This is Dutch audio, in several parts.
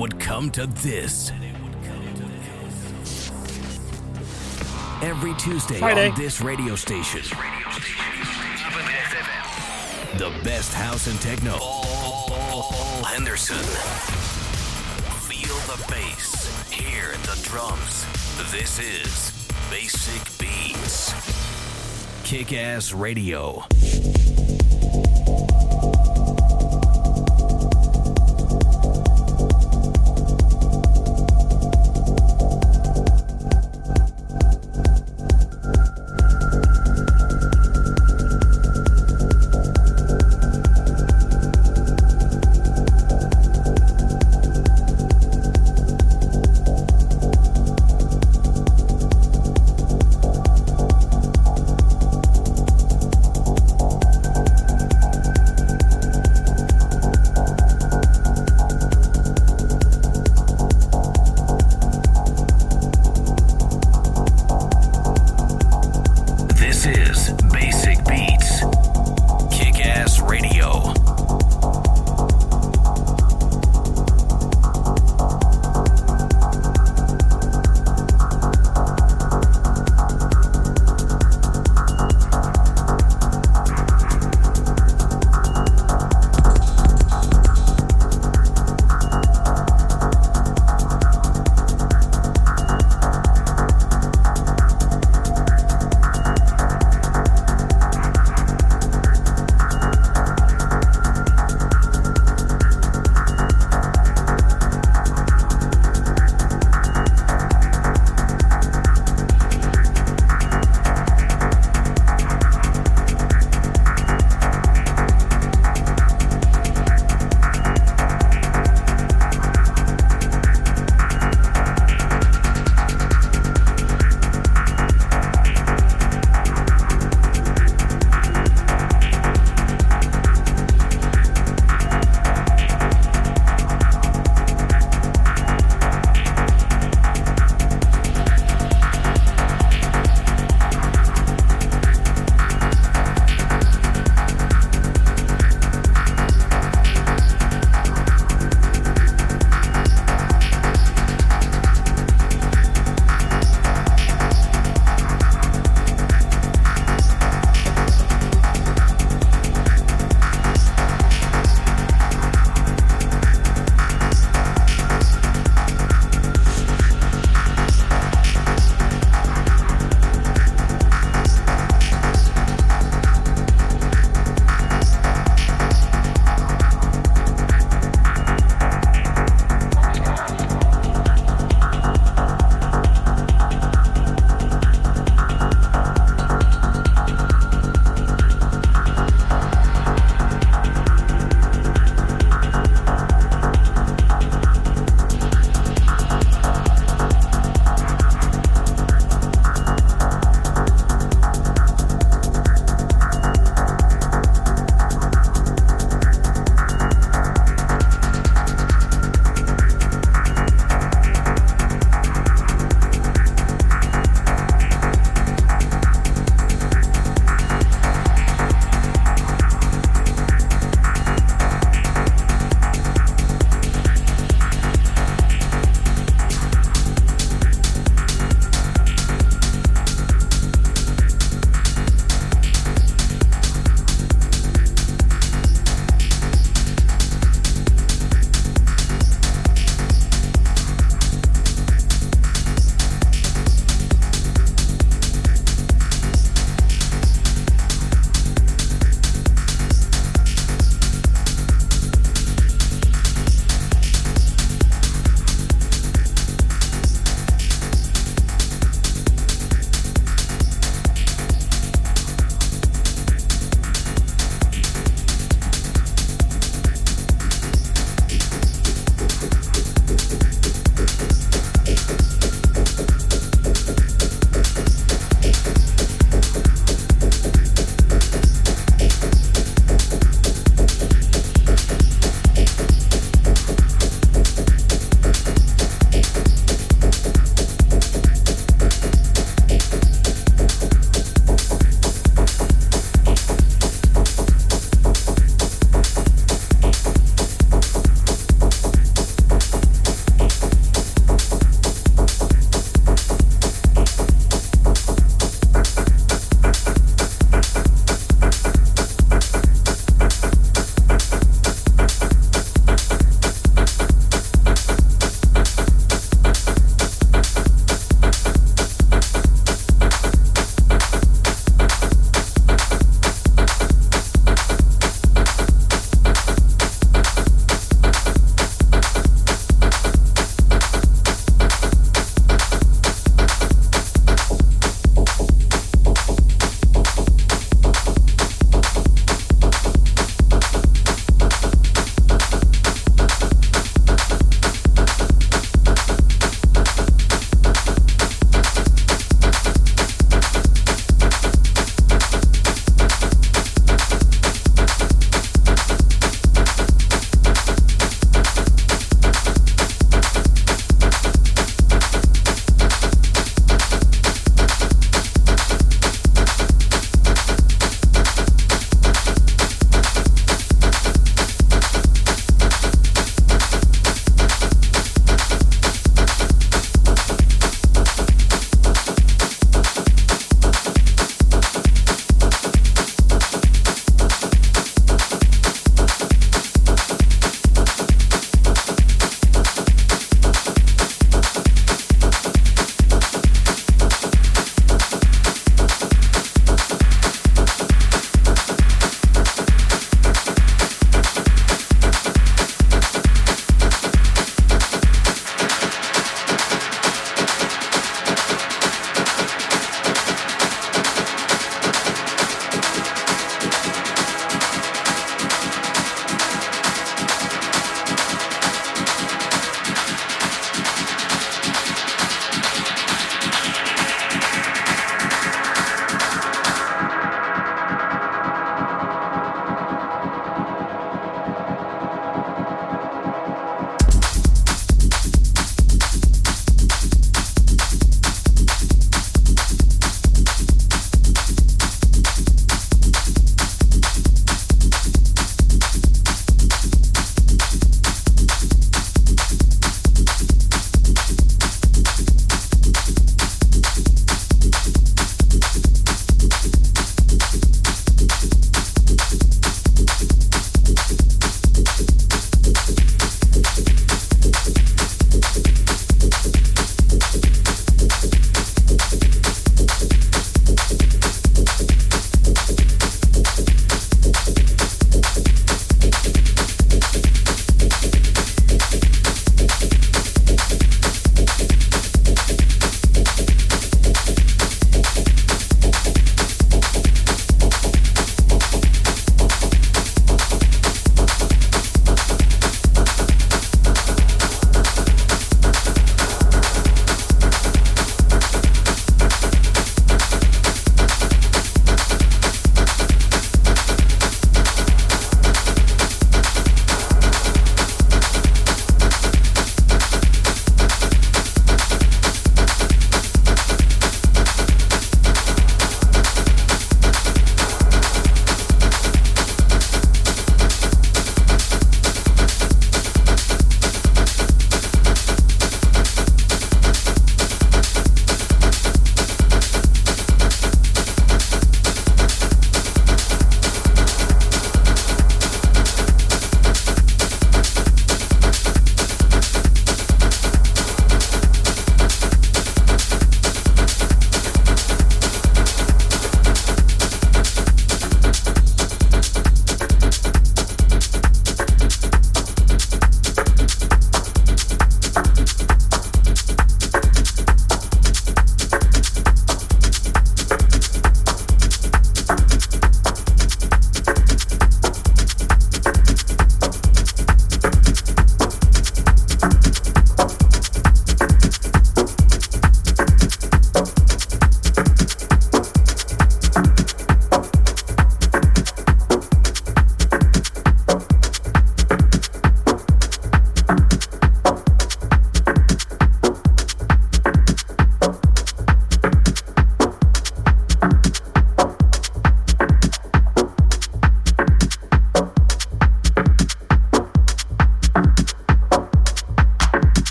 would come to this. Every Tuesday Friday. on this radio station. The best house and techno. Paul Henderson. Feel the bass. Hear the drums. This is Basic Beats. Kick Ass Radio.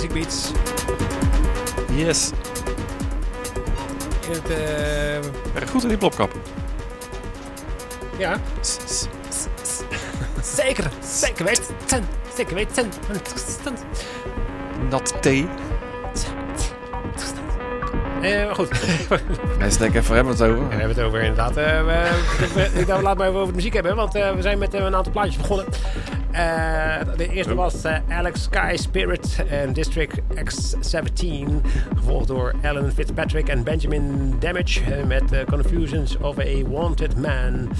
Basic Beats. Yes. In het, uh... Goed in die plopkap. Ja. zeker, zeker weten. Zeker weten. Nat thee. Uh, goed. Mensen denken even, hebben we het over? we hebben het over inderdaad. Uh, we, ik laat maar even over de muziek hebben, want uh, we zijn met een aantal plaatjes begonnen. de eerste was Alex Sky Spirit en District X17. Gevolgd door Alan Fitzpatrick en Benjamin Damage met Confusions of a Wanted Man.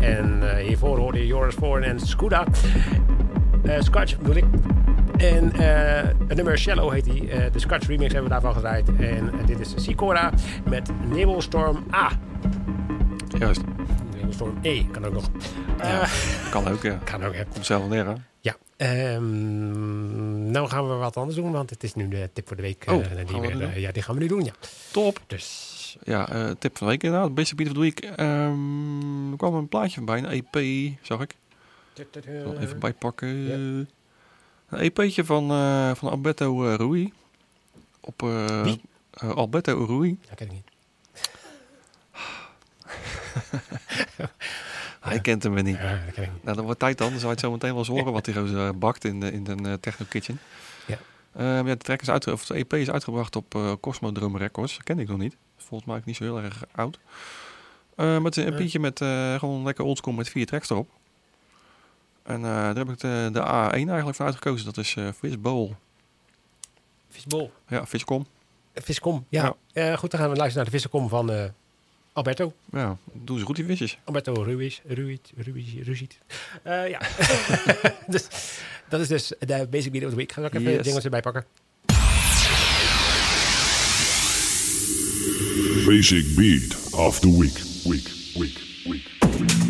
En hiervoor hoorde je Joris Voorn en Scuda. Scotch bedoel ik. En het nummer Shallow heet die. De Scratch remix hebben we daarvan gedraaid. En dit is Sikora met Nebelstorm A. Juist. Nebelstorm E kan ook nog. Ja, kan ook, ja. Kan ook, ja. Komt zelf neer, hè? Um, nou gaan we wat anders doen, want het is nu de tip voor de week. Oh, die, weer, ja, die gaan we nu doen, ja. Top. Dus... Ja, tip van de week inderdaad. Basic Beat of the Week. Um, er kwam een plaatje bij, een EP, zag ik. Even bijpakken. Ja. Een EP'tje van, uh, van Alberto uh, Rui. Op, uh, Wie? Alberto Rui. Dat ken ik niet. Hij kent hem weer niet. Ja, dat ken ik niet. Nou, dan wordt tijd dan. Dan zou je het zo meteen wel eens horen wat hij zo bakt in de, in de Techno Kitchen. Ja. ja, de, track is uit, of de EP is uitgebracht op uh, Cosmodrome Records. Dat ken ik nog niet. Volgens mij niet zo heel erg oud. Uh, met een EP'tje met uh, gewoon lekker oldschool met vier tracks erop. En uh, daar heb ik de, de A1 eigenlijk voor uitgekozen. Dat is uh, Fishbowl. Fishbowl? Ja, Fishcom. Fishcom, ja. ja. Uh, goed, dan gaan we luisteren naar de Fishcom van Alberto. Ja, doen ze goed die visjes. Alberto Ruiz, Ruiz, Ruiz, Ruiz. ja. dus, dat is dus de Basic Beat of the Week. Ga ik even yes. dingen erbij pakken. Basic Beat of the Week, week, week, week.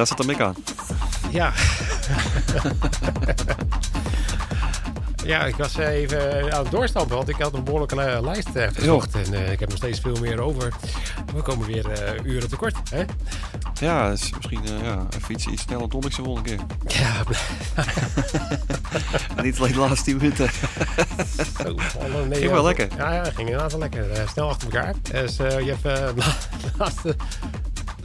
Daar zat de mik aan. ja. Ja, ik was even aan het doorstampen, want ik had een behoorlijke eh, lijst eh, verzocht. En eh, ik heb nog steeds veel meer over. We komen weer eh, uren tekort. Hè? Ja, misschien eh, ja, even iets, iets sneller ik de volgende keer. Ja, niet alleen de laatste 10 minuten. Zo, alle- nee, Ging wel lekker. Ja, ja, ging inderdaad wel lekker. Eh, snel achter elkaar. Dus eh, je hebt eh, de laatste,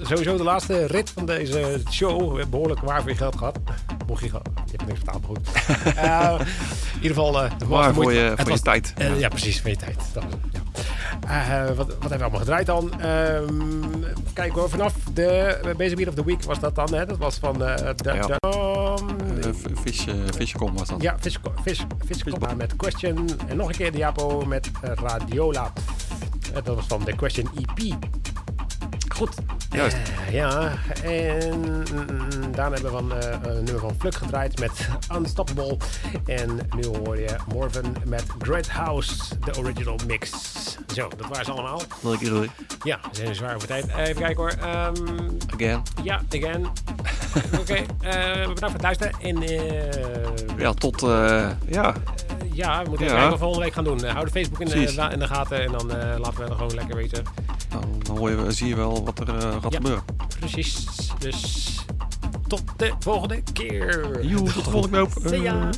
sowieso de laatste rit van deze show. We hebben behoorlijk waar voor je geld gehad. Mocht je, je hebt niks betaald, maar goed. Eh, in ieder geval, Maar de voor je, voor je tijd. eh, ja. precies, voor je tijd. Dat was het, ja. Wat, wat hebben we allemaal gedraaid dan? Ehm kijk hoor, vanaf de Basic Beat of the Week was dat dan. Hè? Dat was van de, Ja. was dat. ja, Coppa met Question. En nog een keer Diapo met Radiola. Dat was van de Question EP. Goed. Juist. Eh, ja, en mm, daarna hebben we van, eh, een nummer van Fluk gedraaid met Unstoppable. En nu hoor je Morven met Great House, de original mix. Zo, dat waren ze allemaal. Leuk idee. Ja, we zijn zwaar over tijd. Even kijken hoor. Ehm, Again. ja, again. Oké, eh, bedankt voor het luisteren. En eh, Ja, tot... eh, ja, ja, we moeten Ja. kijken wat we volgende week gaan doen. Eh, hou de Facebook in de, Precies. in de gaten en dan eh, laten we het gewoon lekker weten. Dan, dan hoor je, zie je wel wat er eh, gaat Ja. gebeuren. Precies. Dus tot de volgende keer. Joe, tot de volgende ya.